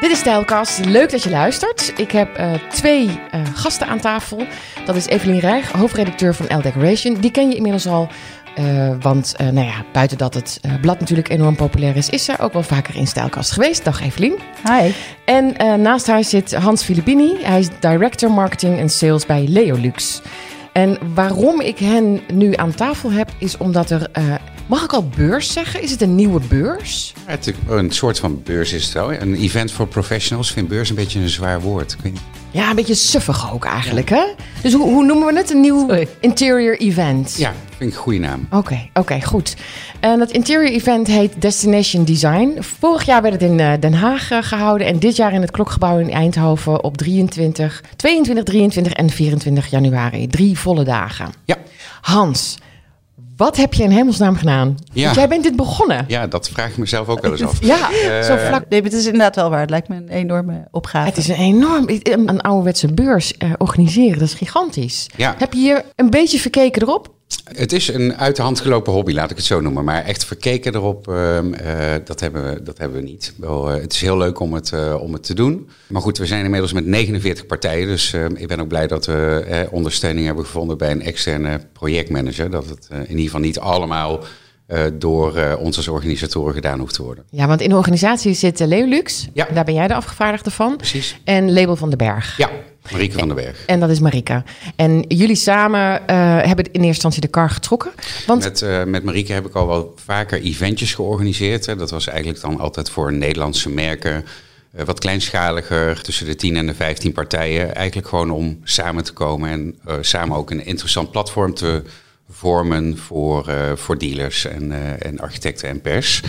Dit is Stijlkast. Leuk dat je luistert. Ik heb uh, twee uh, gasten aan tafel. Dat is Evelien Rijg, hoofdredacteur van L Decoration. Die ken je inmiddels al. Uh, want nou ja, buiten dat het blad natuurlijk enorm populair is, is ze ook wel vaker in Stijlkast geweest. Dag Evelien. Hi. En naast haar zit Hans Filippini. Hij is director marketing en sales bij Leolux. En waarom ik hen nu aan tafel heb, is omdat er Mag ik al beurs zeggen? Is het een nieuwe beurs? het, een soort van beurs is het wel. Een event voor professionals. Ik vind beurs een beetje een zwaar woord. Ja, een beetje suffig ook eigenlijk, hè? Dus hoe, hoe, noemen we het? Een nieuw interior event? Ja, vind ik een goede naam. Oké, oké, goed. En het interior event heet Destination Design. Vorig jaar werd het in eh, Den Haag eh, gehouden en dit jaar in het Klokgebouw in Eindhoven op 23, 22, 23 en 24 januari. Drie volle dagen. Ja. Hans, wat heb je in hemelsnaam gedaan? Ja. Want jij bent dit begonnen. Ja, dat vraag ik mezelf ook wel eens af. ja, uh, zo vlak. Nee, het is inderdaad wel waar. Het lijkt me een enorme opgave. Het is een enorm... Een ouderwetse beurs uh, organiseren, dat is gigantisch. Ja. Heb je hier een beetje verkeken erop? Het is een uit de hand gelopen hobby, laat ik het zo noemen. Maar echt verkeken erop, uh, dat, hebben we, dat hebben we niet. Wel, uh, het is heel leuk om het, uh, om het te doen. Maar goed, we zijn inmiddels met 49 partijen. Dus ehm, ik ben ook blij dat we ondersteuning hebben gevonden bij een externe projectmanager. Dat het in ieder geval niet allemaal door ons als organisatoren gedaan hoeft te worden. Ja, want in de organisatie zit Leolux. Ja. Daar ben jij de afgevaardigde van. Precies. En Label van den Berg. Ja. Marieke van den Berg. En dat is Marika. En jullie samen uh, hebben in eerste instantie de kar getrokken. Want... Met, uh, met Marieke heb ik al wel vaker eventjes georganiseerd. Hè. Dat was eigenlijk dan altijd voor Nederlandse merken. Uh, wat kleinschaliger, tussen de 10 en de 15 partijen. Eigenlijk gewoon om samen te komen en samen ook een interessant platform te vormen voor, uh, voor dealers en, uh, en architecten en pers.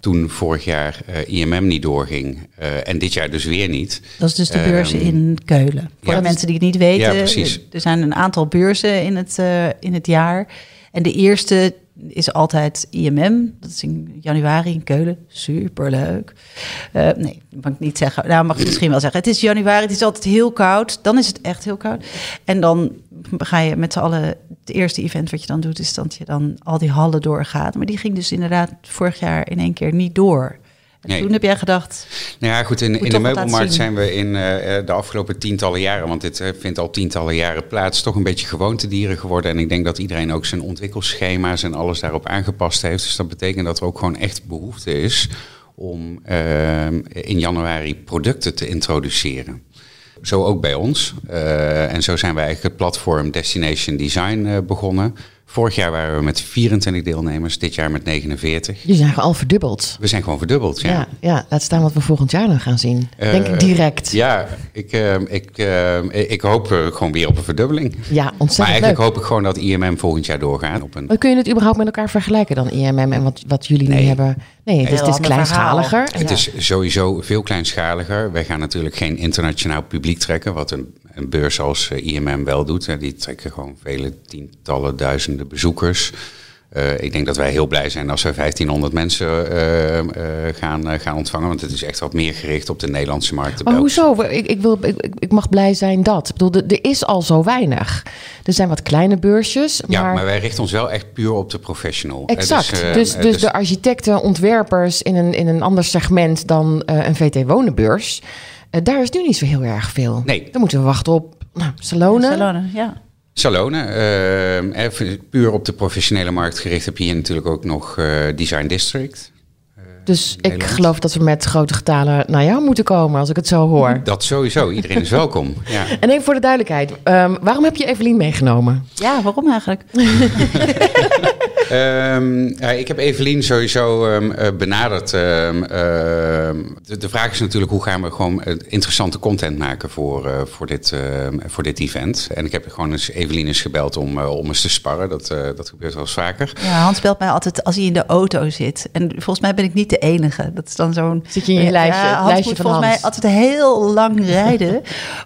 Toen vorig jaar uh, IMM niet doorging en dit jaar dus weer niet. Dat is dus de beurs um, in Keulen. Voor ja, de mensen die het niet weten, ja, precies. er zijn een aantal beurzen in het, in het jaar. En de eerste is altijd IMM. Dat is in januari in Keulen. Superleuk. Uh, nee, mag ik niet zeggen. Nou, mag ik misschien wel zeggen. Het is januari, het is altijd heel koud. Dan is het echt heel koud. En dan ga je met z'n allen... Het eerste event wat je dan doet, is dat je dan al die hallen doorgaat. Maar die ging dus inderdaad vorig jaar in één keer niet door. Nee. Toen heb jij gedacht. Nou ja, goed, in, in de meubelmarkt zijn we in uh, de afgelopen tientallen jaren, want dit uh, vindt al tientallen jaren plaats, toch een beetje gewoontedieren geworden. En ik denk dat iedereen ook zijn ontwikkelschema's en alles daarop aangepast heeft. Dus dat betekent dat er ook gewoon echt behoefte is om uh, in januari producten te introduceren. Zo ook bij ons. en zo zijn wij eigenlijk het platform Destination Design begonnen. Vorig jaar waren we met 24 deelnemers, dit jaar met 49. Je zijn al verdubbeld. We zijn gewoon verdubbeld, ja. Ja, ja laat staan wat we volgend jaar dan gaan zien. Uh, Denk ik direct. Ja, ik, uh, ik, uh, ik hoop gewoon weer op een verdubbeling. Ja, ontzettend Maar eigenlijk leuk. hoop ik gewoon dat IMM volgend jaar doorgaat. Op een... Maar kun je het überhaupt met elkaar vergelijken dan, IMM en wat, wat jullie nee. nu hebben? Nee, het is, het is kleinschaliger. Het ja. is sowieso veel kleinschaliger. Wij gaan natuurlijk geen internationaal publiek trekken, wat een, een beurs als IMM wel doet. Die trekken gewoon vele tientallen duizenden bezoekers. Uh, ik denk dat wij heel blij zijn als we 1500 mensen uh, uh, gaan, gaan ontvangen. Want het is echt wat meer gericht op de Nederlandse markt. Maar hoezo? Ik, ik, wil, ik, ik mag blij zijn dat. Ik bedoel, er is al zo weinig. Er zijn wat kleine beursjes. Ja, maar, maar wij richten ons wel echt puur op de professional. Exact. Dus, dus, dus de architecten, ontwerpers in een, in een ander segment dan een VT-wonenbeurs. Daar is nu niet zo heel erg veel. Nee. Dan moeten we wachten op nou, salonen. Salonen, ja. Salonen, uh, puur op de professionele markt gericht heb je hier natuurlijk ook nog uh, Design District. Uh, dus ik geloof dat we met grote getalen naar jou moeten komen, als ik het zo hoor. Dat sowieso, iedereen is welkom. Ja. En even voor de duidelijkheid, um, waarom heb je Evelien meegenomen? Ja, waarom eigenlijk? um, ja, ik heb Evelien sowieso um, benaderd. De, de, vraag is natuurlijk hoe gaan we gewoon interessante content maken voor, uh, voor, dit, uh, voor dit event. En ik heb gewoon eens Evelien eens gebeld om, uh, om eens te sparren. Dat, dat gebeurt wel eens vaker. Ja, Hans belt mij altijd als hij in de auto zit. En volgens mij ben ik niet de enige. Dat is dan zo'n... Zit je in je lijstje, ja, Hans lijstje moet van volgens Hans. mij altijd heel lang rijden.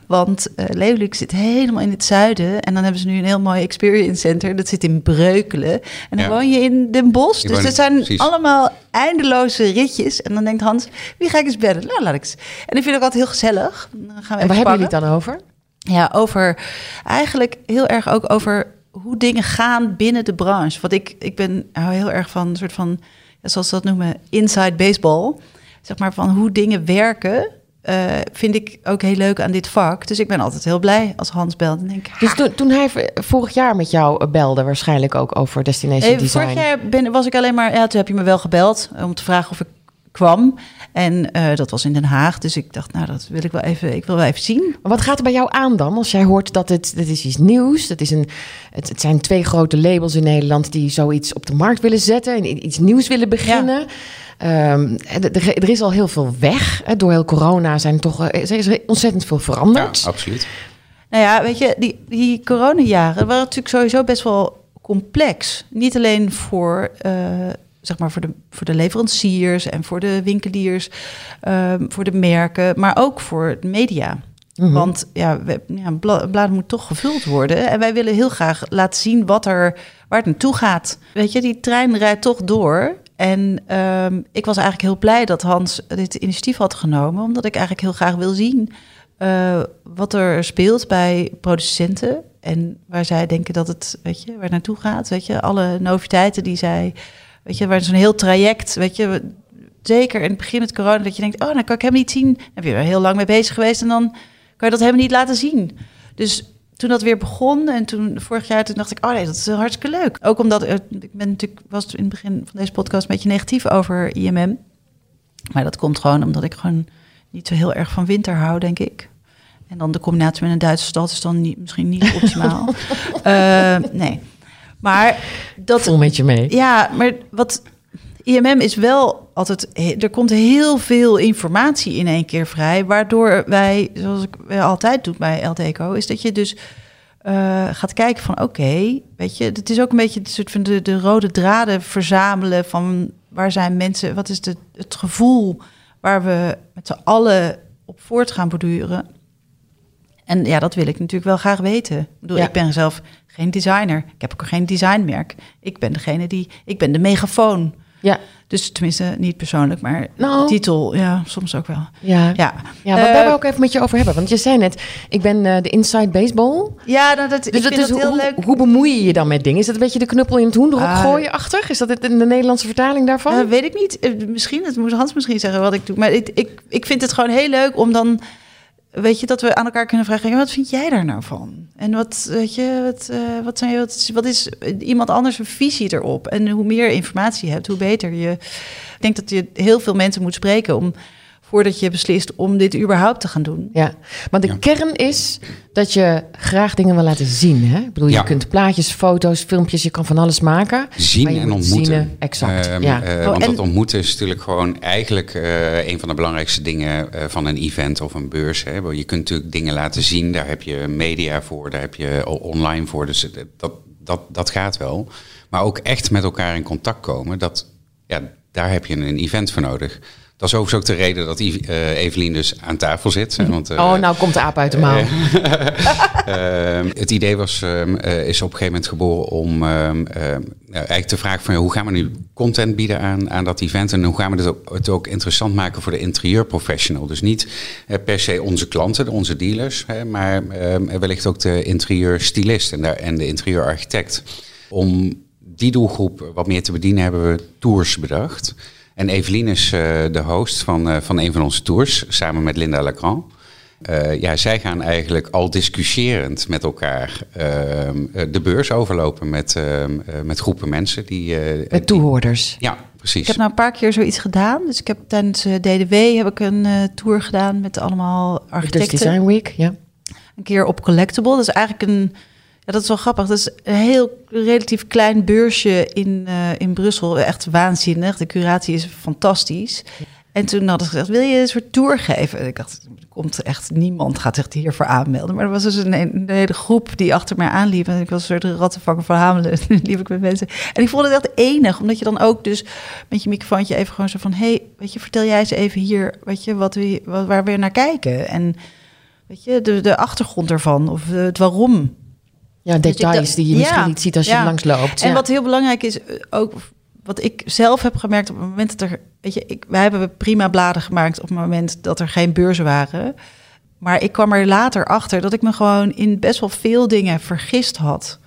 want uh, Leeuwlik zit helemaal in het zuiden. En dan hebben ze nu een heel mooi experience center. Dat zit in Breukelen. En dan Ja. Woon je in Den Bosch. Ik Dus dat zijn precies. allemaal eindeloze ritjes. En dan denkt Hans, wie ga ik eens bellen? Nou, laat ik eens. En ik vind het ook altijd heel gezellig. Dan gaan we En even waar hebben jullie het dan over? Ja, over eigenlijk heel erg ook over hoe dingen gaan binnen de branche. Want ik, ik ben hou heel erg van een soort van, zoals ze dat noemen, inside baseball. Zeg maar van hoe dingen werken uh, vind ik ook heel leuk aan dit vak. Dus ik ben altijd heel blij als Hans belt. En denk, dus toen, toen hij vorig jaar met jou belde, waarschijnlijk ook over Destination hey, Design. Vorig jaar ben, was ik alleen maar, ja, toen heb je me wel gebeld om te vragen of ik kwam. En uh, dat was in Den Haag. Dus ik dacht, nou, dat wil ik wel even, ik wil wel even zien. Maar wat gaat er bij jou aan dan? Als jij hoort dat het, dit is iets nieuws. Dat is een, het, het zijn twee grote labels in Nederland die zoiets op de markt willen zetten. En iets nieuws willen beginnen. Ja. Um, er, is al heel veel weg. Door heel corona zijn toch, eh, is er ontzettend veel veranderd. Ja, absoluut. Nou ja, weet je, die, die coronajaren waren natuurlijk sowieso best wel complex. Niet alleen voor, uh, zeg maar voor, de, voor de leveranciers en voor de winkeliers, um, voor de merken, maar ook voor de media. Mm Want ja, we, ja, een blad moet toch gevuld worden. En wij willen heel graag laten zien wat er, waar het naartoe gaat. Weet je, die trein rijdt toch door. En um, ik was eigenlijk heel blij dat Hans dit initiatief had genomen, omdat ik eigenlijk heel graag wil zien uh, wat er speelt bij producenten en waar zij denken dat het, weet je, waar naartoe gaat. Weet je, alle noviteiten die zij, weet je, waar zo'n heel traject, weet je, zeker in het begin met corona, dat je denkt, oh, dan kan ik hem niet zien. Dan heb je er heel lang mee bezig geweest en dan kan je dat helemaal niet laten zien. Dus toen dat weer begon en toen vorig jaar, toen dacht ik, oh nee, dat is hartstikke leuk. Ook omdat ik ben natuurlijk was in het begin van deze podcast een beetje negatief over IMM, maar dat komt gewoon omdat ik gewoon niet zo heel erg van winter hou, denk ik. En dan de combinatie met een Duitse stad is dan niet, misschien niet optimaal. uh, nee, maar dat. Voel met je mee. Ja, maar wat IMM is wel altijd. Er komt heel veel informatie in één keer vrij. Waardoor wij, zoals ik altijd doe bij LTECO, is dat je dus uh, gaat kijken van oké, weet je, het is ook een beetje een soort van de, de rode draden verzamelen van waar zijn mensen, wat is de, het gevoel waar we met z'n allen op voort gaan borduren. En ja, dat wil ik natuurlijk wel graag weten. Ik bedoel, ik ben zelf geen designer. Ik heb ook geen designmerk. Ik ben degene die, ik ben de megafoon. Ja. Dus tenminste, niet persoonlijk, maar nou, titel, ja, soms ook wel. Ja, ja. ja wat uh, daar wil ik even met je over hebben. Want je zei net, ik ben uh, de inside baseball. Ja, nou, dat, dus ik vind dat, heel hoe, leuk. Hoe bemoei je je dan met dingen? Is dat een beetje de knuppel in het hoenderhok uh, gooien achter? Is dat het in de Nederlandse vertaling daarvan? weet ik niet. Misschien, het moet Hans misschien zeggen wat ik doe. Maar ik, ik, ik vind het gewoon heel leuk om dan weet je, dat we aan elkaar kunnen vragen: wat vind jij daar nou van? En wat, weet je, wat, uh, wat, zijn, wat, wat is iemand anders een visie erop? En hoe meer informatie je hebt, hoe beter je. Ik denk dat je heel veel mensen moet spreken om voordat je beslist om dit überhaupt te gaan doen. Ja, maar de kern is dat je graag dingen wil laten zien. Hè? Ik bedoel, je kunt plaatjes, foto's, filmpjes, je kan van alles maken. Zien en ontmoeten. Zien, exact. Um, ja. Uh, want dat ontmoeten is natuurlijk gewoon eigenlijk uh, een van de belangrijkste dingen uh, van een event of een beurs. Hè? Je kunt natuurlijk dingen laten zien, daar heb je media voor, daar heb je online voor. Dus dat, dat, dat gaat wel. Maar ook echt met elkaar in contact komen, dat, ja, daar heb je een event voor nodig. Dat is overigens ook de reden dat uh, Evelien dus aan tafel zit. Want, uh, oh, nou komt de aap uit de mouw. uh, het idee was, ehm, is op een gegeven moment geboren om ehm, eigenlijk te vragen van hoe gaan we nu content bieden aan, aan dat event en hoe gaan we het ook, het ook interessant maken voor de interieurprofessional. Dus niet per se onze klanten, onze dealers, hè, maar wellicht ook de interieurstylist en, en de interieurarchitect. Om die doelgroep wat meer te bedienen hebben we tours bedacht. En Evelien is uh, de host van, uh, van een van onze tours, samen met Linda Lacran. Uh, ja, zij gaan eigenlijk al discussiërend met elkaar ehm, de beurs overlopen met, ehm, met groepen mensen. Die, met toehoorders. ja, precies. Ik heb nou een paar keer zoiets gedaan. Dus ik heb tijdens DDW heb ik een tour gedaan met allemaal architecten. Dus Design Week, ja. Een keer op Collectible. Dat is eigenlijk een ja, dat is wel grappig. Dat is een heel relatief klein beursje in, uh, in Brussel. Echt waanzinnig. De curatie is fantastisch. En toen hadden ze gezegd, wil je een soort tour geven? En ik dacht, er komt echt niemand gaat zich hiervoor aanmelden. Maar er was dus een, hele groep die achter mij aanliep. En ik was een soort rattenvanger van Hamelen. liep ik met mensen. En ik vond het echt enig. Omdat je dan ook dus met je microfoontje even gewoon zo van... hey, weet je, vertel jij eens even hier weet je, wat we, waar we naar kijken. En weet je, de, de achtergrond ervan. Of het waarom. Ja, details die je misschien niet ziet als je langs loopt. En wat heel belangrijk is, eh, ook wat ik zelf heb gemerkt op het moment dat er, weet je, ik, wij hebben prima bladen gemaakt op het moment dat er geen beurzen waren. Maar ik kwam er later achter dat ik me gewoon in best wel veel dingen vergist had.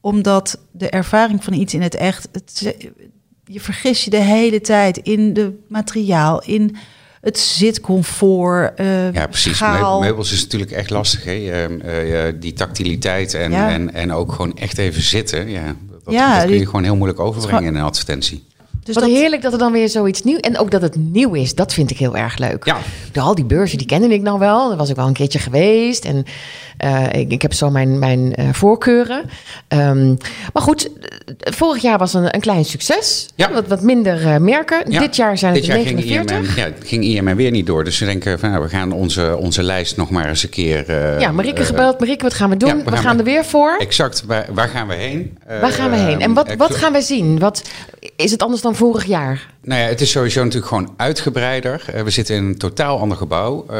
Omdat de ervaring van iets in het echt, het, je vergis je de hele tijd in de materiaal, in het zitcomfort. Uh, ja, precies. Schaal. Meubels is natuurlijk echt lastig. Hè? Uh, die tactiliteit en, en, en ook gewoon echt even zitten. Ja, dat, ja, dat kun je gewoon heel moeilijk overbrengen in een advertentie. Dus Wat heerlijk dat er dan weer zoiets nieuw... En ook dat het nieuw is, dat vind ik heel erg leuk. Ja. al die beurzen, die kende ik nou wel. Daar was ik wel een keertje geweest. En uh, ik, ik, heb zo mijn, mijn uh, voorkeuren. Um, maar goed, vorig jaar was een, een klein succes. Ja. Wat, wat minder uh, merken. Ja. Dit jaar zijn het Dit jaar 49. Ging IMM, ja, ging IMM weer niet door. Dus we denken, van, nou, we gaan onze, onze lijst nog maar eens een keer... ja, Marieke gebeld. Marieke, wat gaan we doen? we, we, gaan, er weer voor. Exact. Waar, waar gaan we heen? waar gaan we heen? En wat, wat gaan we zien? Wat, is het anders dan vorig jaar? Nou ja, het is sowieso natuurlijk gewoon uitgebreider. Uh, we zitten in een totaal ander gebouw. Uh,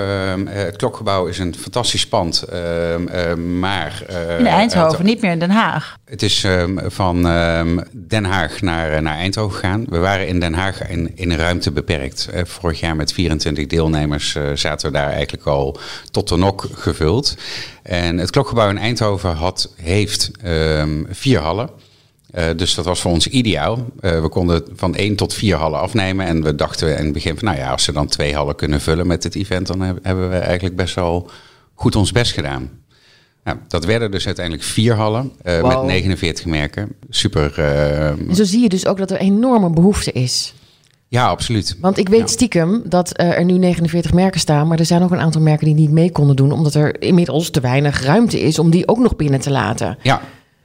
het klokgebouw is een fantastisch pand, uh, maar... in Eindhoven, niet meer in Den Haag. Het is ehm, van ehm, Den Haag naar, naar Eindhoven gegaan. We waren in Den Haag in, in ruimte beperkt. vorig jaar met 24 deelnemers zaten we daar eigenlijk al tot de nok gevuld. En het klokgebouw in Eindhoven had, heeft vier hallen. Uh, dus dat was voor ons ideaal. Uh, we konden van één tot vier hallen afnemen. En we dachten in het begin van, nou ja, als ze dan twee hallen kunnen vullen met het event, dan hebben we eigenlijk best wel goed ons best gedaan. Nou, dat werden dus uiteindelijk vier hallen uh, wow. met 49 merken. Super. en zo zie je dus ook dat er enorme behoefte is. Ja, absoluut. Want ik weet ja. stiekem dat er nu 49 merken staan, maar er zijn ook een aantal merken die niet mee konden doen, omdat er inmiddels te weinig ruimte is om die ook nog binnen te laten. Ja,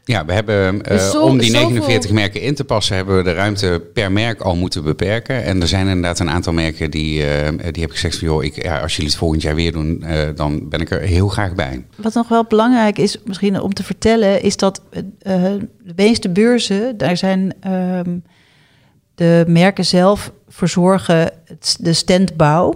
ja, we hebben uh, zo, om die 49 merken in te passen, hebben we de ruimte per merk al moeten beperken. En er zijn inderdaad een aantal merken die, uh, die hebben gezegd van joh, ik, ja, als jullie het volgend jaar weer doen, uh, dan ben ik er heel graag bij. Wat nog wel belangrijk is, misschien om te vertellen, is dat de meeste beurzen, daar zijn um, de merken zelf verzorgen de standbouw.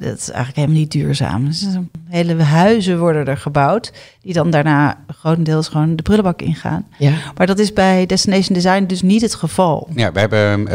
Dat is eigenlijk helemaal niet duurzaam. Dus hele huizen worden er gebouwd, die dan daarna grotendeels gewoon de prullenbak ingaan. Ja. Maar dat is bij Destination Design dus niet het geval. Ja, we hebben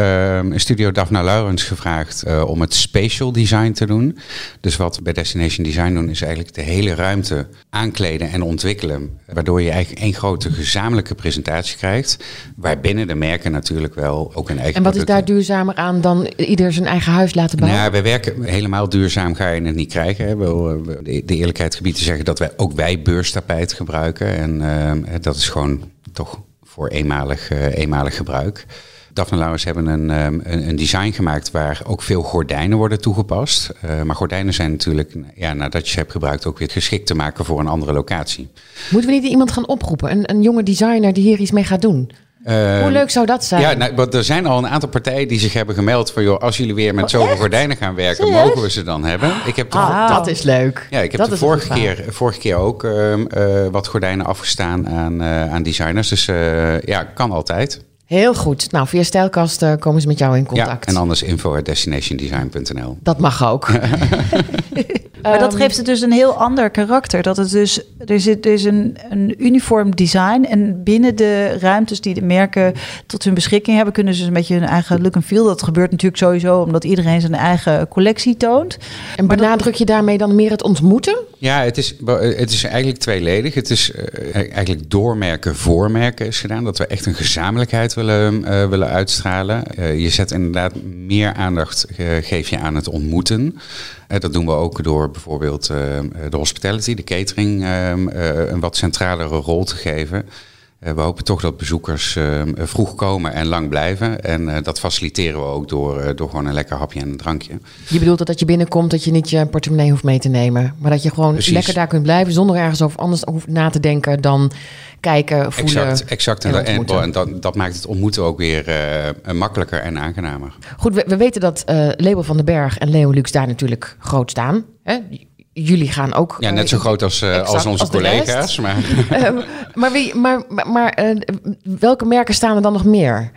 uh, studio Daphne Laurens gevraagd uh, om het spatial design te doen. Dus wat we bij Destination Design doen, is eigenlijk de hele ruimte aankleden en ontwikkelen. Waardoor je eigenlijk één grote gezamenlijke presentatie krijgt. Waarbinnen de merken natuurlijk wel ook een eigen. En wat is daar duurzamer aan dan ieder zijn eigen huis laten bouwen? Nou, we werken helemaal duurzaam ga je het niet krijgen. Hè. We, de, de eerlijkheid gebied te zeggen dat wij ook wij beurstapijt gebruiken. En uh, dat is gewoon toch voor eenmalig, uh, eenmalig gebruik. Daphne Lauwers hebben een, um, een, design gemaakt waar ook veel gordijnen worden toegepast. Maar gordijnen zijn natuurlijk, ja, nadat je ze hebt gebruikt, ook weer geschikt te maken voor een andere locatie. Moeten we niet iemand gaan oproepen? Een, een jonge designer die hier iets mee gaat doen? Uh, Hoe leuk zou dat zijn? Ja, nou, er zijn al een aantal partijen die zich hebben gemeld van... joh, als jullie weer met oh, zoveel gordijnen gaan werken, Serieus? mogen we ze dan hebben? Ik heb ah, dat is leuk. Ja, ik heb dat de vorige keer, vorige keer ook uh, uh, wat gordijnen afgestaan aan, aan designers. Dus ja, kan altijd. Heel goed. Nou, via Stijlkast komen ze met jou in contact. Ja, en anders info destinationdesign.nl. Dat mag ook. Maar dat geeft het dus een heel ander karakter. Dat het dus, er zit dus een, een uniform design. En binnen de ruimtes die de merken tot hun beschikking hebben, kunnen ze dus een beetje hun eigen look en feel. Dat gebeurt natuurlijk sowieso omdat iedereen zijn eigen collectie toont. En benadruk je daarmee dan meer het ontmoeten? Ja, het is, het is eigenlijk tweeledig. Het is uh, eigenlijk doormerken, voormerken is gedaan. Dat we echt een gezamenlijkheid willen, uh, willen uitstralen. Je zet inderdaad meer aandacht, geef je aan het ontmoeten. dat doen we ook door bijvoorbeeld de hospitality, de catering, een wat centralere rol te geven. We hopen toch dat bezoekers vroeg komen en lang blijven. En dat faciliteren we ook door, door gewoon een lekker hapje en een drankje. Je bedoelt dat, dat je binnenkomt, dat je niet je portemonnee hoeft mee te nemen. Maar dat je gewoon Precies. lekker daar kunt blijven zonder ergens over anders hoeft na te denken dan kijken, voelen. Exact, exact. En, en, en dat, dat, maakt het ontmoeten ook weer uh, makkelijker en aangenamer. Goed, we, we weten dat uh, Label van den Berg en Leo Lux daar natuurlijk groot staan. Hè? Jullie gaan ook. Ja, net zo groot als, uh, als onze als collega's. Maar, uh, maar, wie, maar, maar, uh, welke merken staan er dan nog meer?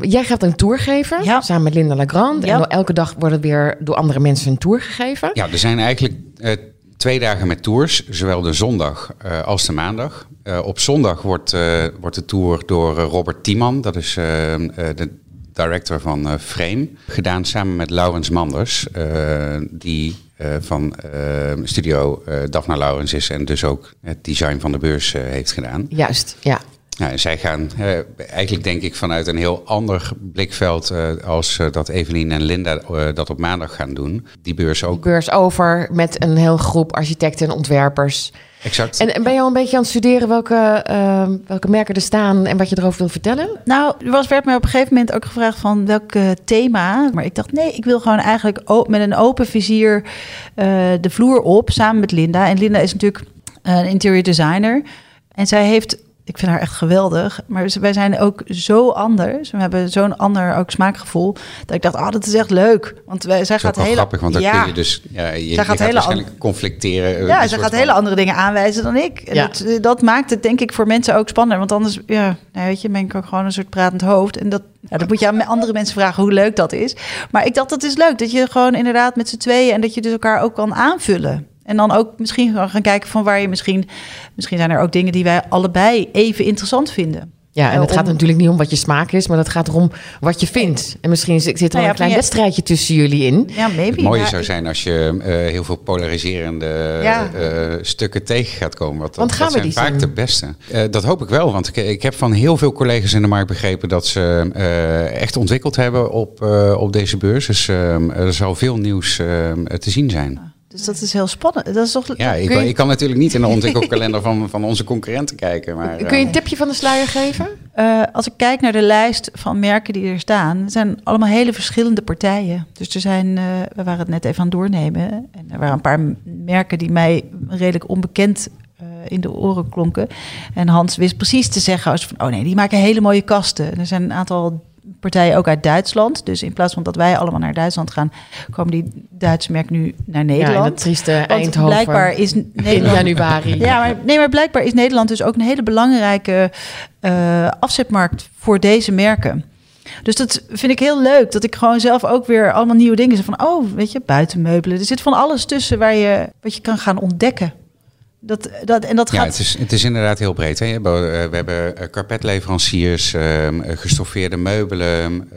jij gaat een tour geven ja. samen met Linda Legrand. Ja. En elke dag wordt het weer door andere mensen een tour gegeven. Ja, er zijn eigenlijk twee dagen met tours, zowel de zondag uh, als de maandag. Uh, op zondag wordt, uh, wordt de tour door Robert Tiemann, dat is de director van Frame, gedaan samen met Laurens Manders, die van studio Daphne Laurens is en dus ook het design van de beurs heeft gedaan. Juist, ja. Ja, zij gaan eigenlijk denk ik vanuit een heel ander blikveld als dat Evelien en Linda dat op maandag gaan doen. Die beurs ook. Die beurs over met een heel groep architecten en ontwerpers. Exact. En, en ben je al een beetje aan het studeren welke, ehm, welke merken er staan en wat je erover wil vertellen? Nou, er was, werd mij op een gegeven moment ook gevraagd van welk thema. Maar ik dacht, nee, ik wil gewoon eigenlijk met een open vizier de vloer op samen met Linda. En Linda is natuurlijk een interior designer. En zij heeft ik vind haar echt geweldig. Maar wij zijn ook zo anders. We hebben zo'n ander ook smaakgevoel. Dat ik dacht, ah, oh, dat is echt leuk. Want wij, zij gaat hele. grappig, want dan ja, kun je dus. Ja, je, zij gaat, hele waarschijnlijk conflicteren. Ja, zij gaat hele andere dingen aanwijzen dan ik. En ja. dat, eh, dat, maakt het denk ik voor mensen ook spannender. Want anders, ja, nou, weet je, ben ik ook gewoon een soort pratend hoofd. En dat, ja, dat moet je aan andere mensen vragen hoe leuk dat is. Maar ik dacht, dat is leuk. Dat je gewoon inderdaad met z'n tweeën en dat je dus elkaar ook kan aanvullen. En dan ook misschien gaan kijken van waar je misschien... Misschien zijn er ook dingen die wij allebei even interessant vinden. Ja, en het gaat natuurlijk niet om wat je smaak is, maar het gaat erom wat je vindt. En misschien zit er nou een klein wedstrijdje tussen jullie in. Ja, maybe. Het mooie zou zijn als je uh, heel veel polariserende uh, stukken tegen gaat komen. Want, want gaan dat we zijn die vaak de beste. Uh, dat hoop ik wel, want ik, ik, heb van heel veel collega's in de markt begrepen dat ze echt ontwikkeld hebben op, op deze beurs. Dus er zal veel nieuws te zien zijn. Dus dat is heel spannend. Dat is toch, ja, ik, ik kan natuurlijk niet in de ontwikkelkalender van, van onze concurrenten kijken. Maar, Kun je een eh, tipje van de sluier geven? Uh, als ik kijk naar de lijst van merken die er staan, zijn allemaal hele verschillende partijen. Dus er zijn, uh, we waren het net even aan het doornemen. En er waren een paar merken die mij redelijk onbekend in de oren klonken. En Hans wist precies te zeggen: als van, oh nee, die maken hele mooie kasten. Er zijn een aantal partijen ook uit Duitsland. Dus in plaats van dat wij allemaal naar Duitsland gaan, komen die Duitse merk nu naar Nederland. Ja, dat trieste Eindhoven. Blijkbaar is Nederland, in januari. Ja, maar, nee, maar blijkbaar is Nederland dus ook een hele belangrijke uh, afzetmarkt voor deze merken. Dus dat vind ik heel leuk. Dat ik gewoon zelf ook weer allemaal nieuwe dingen zeg van, oh, weet je, buitenmeubelen. Er zit van alles tussen waar je wat je kan gaan ontdekken. Dat, dat, en dat ja, het, is, het is inderdaad heel breed. Hè? We hebben eh, karpetleveranciers, ehm, gestoffeerde meubelen,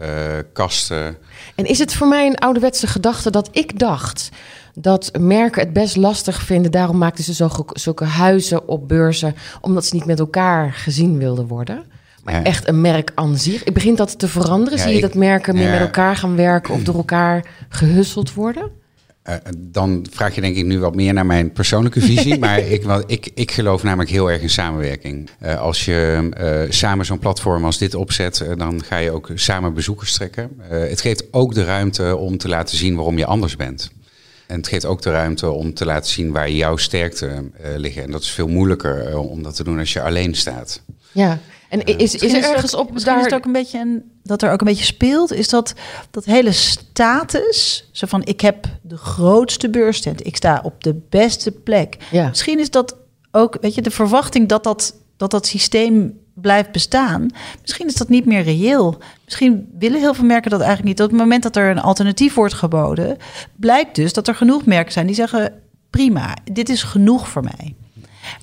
kasten. En is het voor mij een ouderwetse gedachte dat ik dacht dat merken het best lastig vinden. Daarom maakten ze zo, zulke huizen op beurzen, omdat ze niet met elkaar gezien wilden worden. Maar echt een merk aan zich. Ik begint dat te veranderen. Zie je dat merken meer met elkaar gaan werken of door elkaar gehusseld worden? Uh, dan vraag je denk ik nu wat meer naar mijn persoonlijke visie. maar ik, ik, ik geloof namelijk heel erg in samenwerking. Uh, als je uh, samen zo'n platform als dit opzet, dan ga je ook samen bezoekers trekken. het geeft ook de ruimte om te laten zien waarom je anders bent. En het geeft ook de ruimte om te laten zien waar jouw sterkte liggen. En dat is veel moeilijker om dat te doen als je alleen staat. Ja, en is, is er ergens op daar... is het ook een beetje een, dat er ook een beetje speelt, is dat dat hele status, zo van ik heb de grootste beurstent, ik sta op de beste plek. Ja. Misschien is dat ook, weet je, de verwachting dat dat, dat dat systeem blijft bestaan. Misschien is dat niet meer reëel. Misschien willen heel veel merken dat eigenlijk niet. Op het moment dat er een alternatief wordt geboden, blijkt dus dat er genoeg merken zijn die zeggen: prima, dit is genoeg voor mij.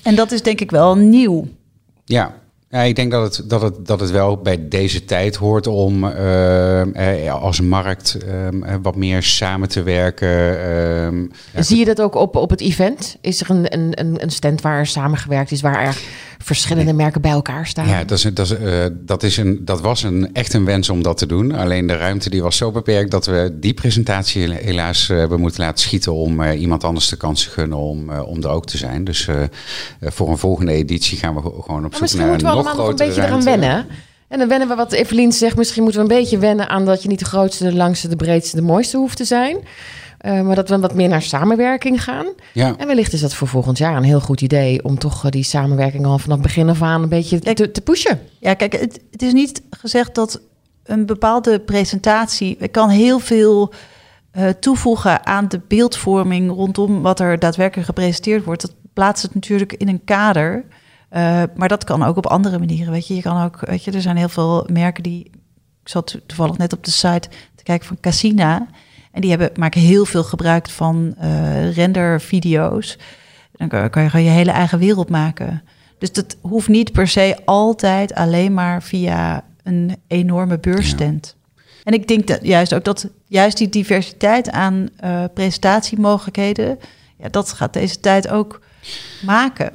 En dat is denk ik wel nieuw. Ja, ja, ik denk dat het, dat, het, dat het wel bij deze tijd hoort om uh, eh, als markt uh, wat meer samen te werken. Uh, Zie je dat ook op, op het event? Is er een, een, een stand waar samengewerkt is, waar er verschillende merken bij elkaar staan? Ja, dat, is, dat, is, uh, dat, is een, dat was een, echt een wens om dat te doen. Alleen de ruimte die was zo beperkt dat we die presentatie helaas hebben moeten laten schieten om iemand anders de kans te gunnen om, om er ook te zijn. Dus voor een volgende editie gaan we gewoon op zoek naar een nog een beetje eraan wennen. En dan wennen we wat Evelien zegt. Misschien moeten we een beetje wennen aan dat je niet de grootste, de langste, de breedste, de mooiste hoeft te zijn. Uh, maar dat we wat meer naar samenwerking gaan. Ja. En wellicht is dat voor volgend jaar een heel goed idee om toch die samenwerking al vanaf begin af aan een beetje te, te pushen. Ja, kijk, het, het, is niet gezegd dat een bepaalde presentatie kan heel veel uh, toevoegen aan de beeldvorming rondom wat er daadwerkelijk gepresenteerd wordt. Dat plaatst het natuurlijk in een kader. Uh, maar dat kan ook op andere manieren. Weet je, je kan ook, weet je, er zijn heel veel merken die. Ik zat toevallig net op de site te kijken van Casina. En die hebben, maken heel veel gebruik van uh, rendervideo's. Dan kan, kan je gewoon je hele eigen wereld maken. Dus dat hoeft niet per se altijd alleen maar via een enorme beursstand. En ik denk dat juist ook dat juist die diversiteit aan uh, presentatiemogelijkheden, ja, dat gaat deze tijd ook maken.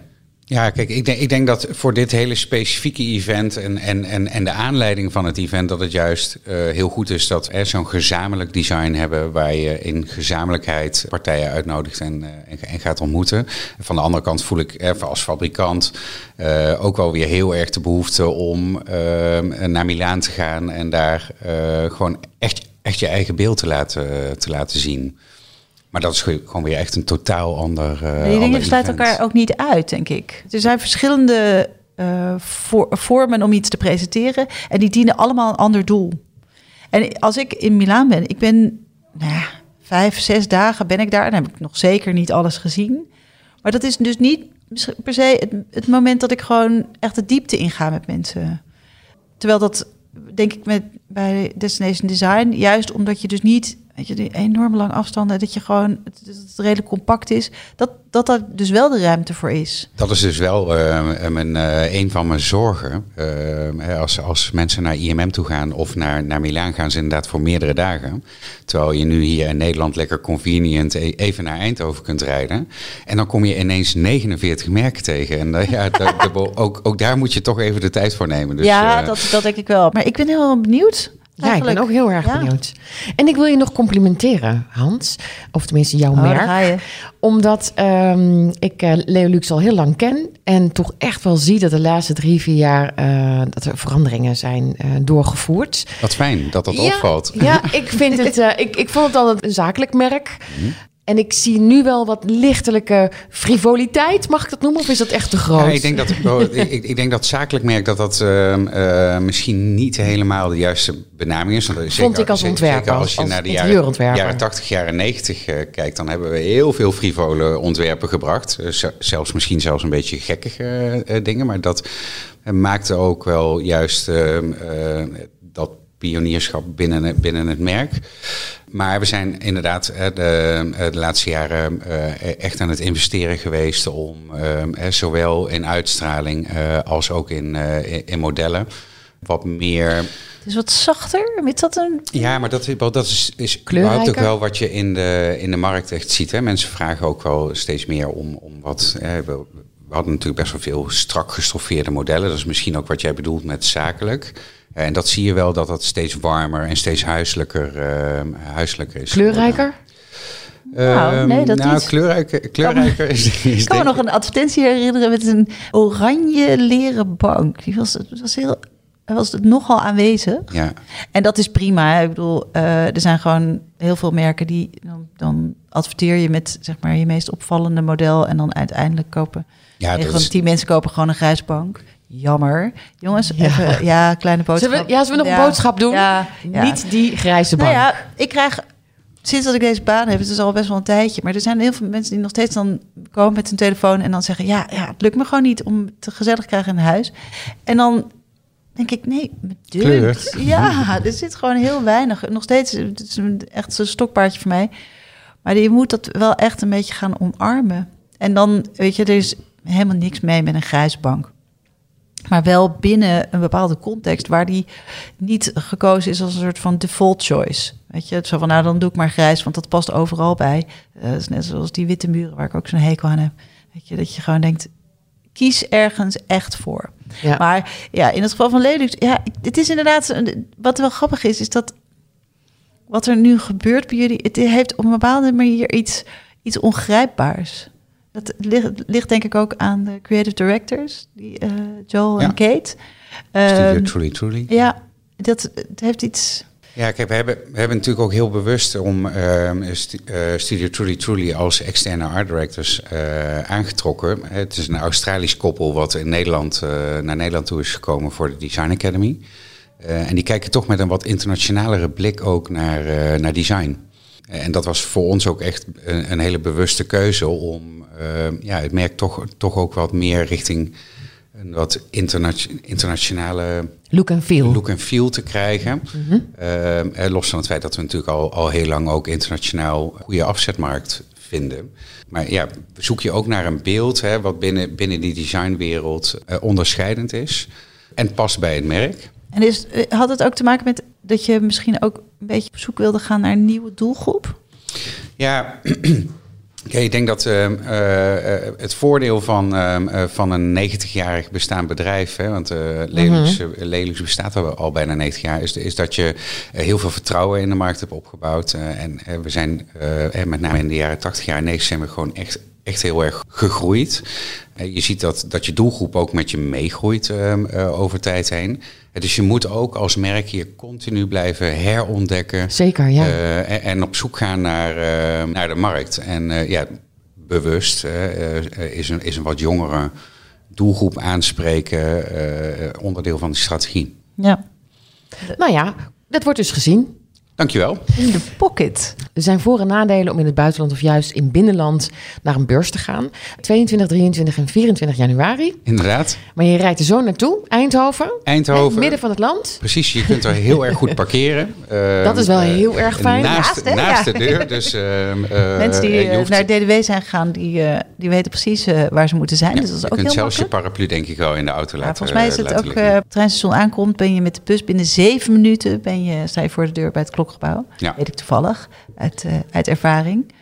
Ja, kijk, ik denk, ik denk dat voor dit hele specifieke event en, en, en, en de aanleiding van het event, dat het juist uh, heel goed is dat er zo'n gezamenlijk design hebben waar je in gezamenlijkheid partijen uitnodigt en, uh, en, gaat ontmoeten. Van de andere kant voel ik als fabrikant uh, ook wel weer heel erg de behoefte om naar Milaan te gaan en daar gewoon echt, echt je eigen beeld te laten, te laten zien. Maar dat is gewoon weer echt een totaal ander. Uh, die dingen sluiten elkaar ook niet uit, denk ik. Er zijn verschillende uh, vormen om iets te presenteren. En die dienen allemaal een ander doel. En als ik in Milaan ben, ik ben nou ja, vijf, zes dagen ben ik daar. Dan heb ik nog zeker niet alles gezien. Maar dat is dus niet per se het, het moment dat ik gewoon echt de diepte inga met mensen. Terwijl dat, denk ik, met, bij Destination Design, juist omdat je dus niet weet je, die enorme lange afstanden, dat je gewoon, het, het redelijk compact is, dat, dat daar dus wel de ruimte voor is. Dat is dus wel uh, mijn, uh, een van mijn zorgen. Uh, als, als mensen naar IMM toe gaan of naar, naar Milaan gaan ze inderdaad voor meerdere dagen. Terwijl je nu hier in Nederland lekker convenient e-, even naar Eindhoven kunt rijden. En dan kom je ineens 49 merken tegen. En ja, ook, ook daar moet je toch even de tijd voor nemen. Dus, ja, dat, dat denk ik wel. Maar ik ben heel benieuwd ja, ik ben ook heel erg benieuwd. En ik wil je nog complimenteren, Hans. Of tenminste jouw oh, merk. Omdat um, ik uh, Leo Lux al heel lang ken. En toch echt wel zie dat de laatste drie, vier jaar... Uh, dat er veranderingen zijn uh, doorgevoerd. Wat fijn dat dat ja, opvalt. Ja, ik vind het... ik, ik vond het altijd een zakelijk merk. Mm. En ik zie nu wel wat lichtelijke frivoliteit, mag ik dat noemen? Of is dat echt te groot? Ja, ik, denk dat, oh, ik, ik, denk dat zakelijk merk dat dat uh, misschien niet helemaal de juiste benaming is. Zeker, Vond ik als ontwerper. Zeker als je naar de jaren, jaren 80, jaren 90 uh, kijkt, dan hebben we heel veel frivole ontwerpen gebracht. Zelfs misschien zelfs een beetje gekkige dingen. Maar dat maakte ook wel juist ehm, pionierschap binnen, binnen het merk. Maar we zijn inderdaad de, de laatste jaren eh, echt aan het investeren geweest om eh, zowel in uitstraling eh, als ook in, in modellen wat meer. Het is wat zachter. Is dat een. Ja, maar dat, dat is, is überhaupt ook wel wat je in de, in de markt echt ziet. Hè. Mensen vragen ook wel steeds meer om, om wat. We, hadden natuurlijk best wel veel strak gestoffeerde modellen. Dat is misschien ook wat jij bedoelt met zakelijk. En dat zie je wel dat dat steeds warmer en steeds huiselijker, uh, huiselijker is. Kleurrijker? Nou, nee, dat nou, niet. Kleurrijker, kleurrijker is, is Ik kan me nog een advertentie herinneren met een oranje leren bank. Die was, het was heel was het nogal aanwezig. Ja. En dat is prima. Ik bedoel, uh, er zijn gewoon heel veel merken die dan, dan, adverteer je met zeg maar je meest opvallende model en dan uiteindelijk kopen. Ja, dat is... tien mensen kopen gewoon een grijs bank. Jammer. Jongens, ja. even, ja, kleine boodschap. Zullen we, ja, zullen we nog een boodschap doen? Ja, Niet die grijze bank. Nou ja, ik krijg sinds dat ik deze baan heb, het is al best wel een tijdje, maar er zijn heel veel mensen die nog steeds dan komen met hun telefoon en dan zeggen: Ja, ja het lukt me gewoon niet om te gezellig te krijgen in huis. En dan denk ik: Nee, bedankt. Ja, er zit gewoon heel weinig. Nog steeds, het is echt een stokpaardje voor mij. Maar je moet dat wel echt een beetje gaan omarmen. En dan, weet je, er is helemaal niks mee met een grijze bank. Maar wel binnen een bepaalde context waar die niet gekozen is als een soort van default choice. Weet je, het zo van nou dan doe ik maar grijs, want dat past overal bij. Uh, is net zoals die witte muren waar ik ook zo'n hekel aan heb. Weet je, dat je gewoon denkt, kies ergens echt voor. Ja. Maar ja, in het geval van Lelux, ja, het is inderdaad, wat wel grappig is, is dat wat er nu gebeurt bij jullie, het heeft op een bepaalde manier iets, iets ongrijpbaars. Dat ligt, ligt, denk ik ook aan de creative directors, die, uh, Joel en Kate. Studio um, Truly Truly. Ja, dat het heeft iets... Ja, kijk, we hebben, we hebben natuurlijk ook heel bewust om uh, Studio Truly Truly als externe art directors uh, aangetrokken. Het is een Australisch koppel wat in Nederland, naar Nederland toe is gekomen voor de Design Academy. en die kijken toch met een wat internationalere blik ook naar, naar design. En dat was voor ons ook echt een, een hele bewuste keuze om Ehm, ja, het merk toch, toch ook wat meer richting een wat internationale look and feel, look and feel te krijgen. Mm los van het feit dat we natuurlijk al, al heel lang ook internationaal goede afzetmarkt vinden. Maar ja, zoek je ook naar een beeld hè, wat binnen, binnen die designwereld uh, onderscheidend is en past bij het merk. En is, eh, had het ook te maken met dat je misschien ook een beetje op zoek wilde gaan naar een nieuwe doelgroep? Ja, ik denk dat uh, uh, het voordeel van, uh, van een 90-jarig bestaand bedrijf, hè, want Lelux, mm Lelux bestaat al, al, bijna 90 jaar, is, is dat je heel veel vertrouwen in de markt hebt opgebouwd. en we zijn met name in de jaren 80, jaren 90 zijn we gewoon echt, echt heel erg gegroeid. je ziet dat, dat je doelgroep ook met je meegroeit over tijd heen. Dus je moet ook als merk je continu blijven herontdekken. Zeker, ja. en, en, op zoek gaan naar, naar de markt. En ja, bewust is, een, is een wat jongere doelgroep aanspreken onderdeel van de strategie. Ja. Nou ja, dat wordt dus gezien. Dankjewel. In de pocket. Er zijn voor- en nadelen om in het buitenland of juist in binnenland naar een beurs te gaan. 22, 23 en 24 januari. Inderdaad. Maar je rijdt er zo naartoe, Eindhoven. Eindhoven. In het midden van het land. Precies, je kunt er heel erg goed parkeren. dat is wel ehm, heel erg fijn. Naast, naast, naast de deur. Dus, uh, Mensen die hoeft... naar DDW zijn gegaan, die, uh, die weten precies waar ze moeten zijn. Ja, dus dat is je ook kunt heel zelfs je paraplu denk ik wel in de auto laten Volgens mij is het ook, het treinstation aankomt, ben je met de bus binnen zeven minuten, ben je, sta je voor de deur bij het klokgebouw. Ja. Weet ik toevallig, uit, uit ervaring.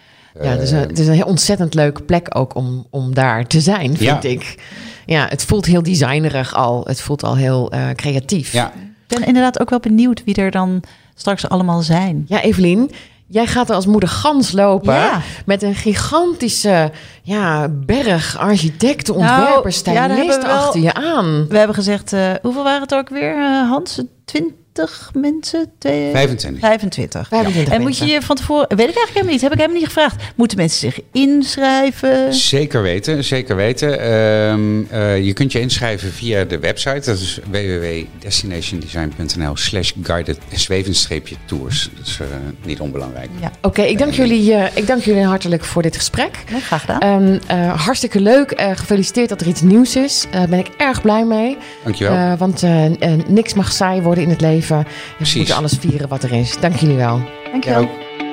Ja, het is, een, het is een ontzettend leuke plek ook om, om daar te zijn, vind ik. Ja, het voelt heel designerig al. Het voelt al heel uh, creatief. Ja. Ik ben inderdaad ook wel benieuwd wie er dan straks allemaal zijn. Ja, Evelien, Jij gaat er als moeder gans lopen ja. met een gigantische ja, berg architecten, ontwerpers, nou, stylisten ja, achter je aan. We hebben gezegd, uh, hoeveel waren het ook weer, uh, Hans? 20? 20 mensen? 25. 25. 25 en moet je je van tevoren, weet ik eigenlijk helemaal niet, heb ik helemaal niet gevraagd. Moeten mensen zich inschrijven? Zeker weten, zeker weten. Uh, uh, je kunt je inschrijven via de website, dat is www.destinationdesign.nl slash guided zwevenstreepje-tours. Dat is uh, niet onbelangrijk. Ja. Oké, okay, ik, dank jullie, ik dank jullie hartelijk voor dit gesprek. Ja, graag gedaan. Um, hartstikke leuk, gefeliciteerd dat er iets nieuws is. Daar ben ik erg blij mee. Dankjewel. want niks mag saai worden in het leven. We moeten alles vieren wat er is. Dank jullie wel. Dank je wel.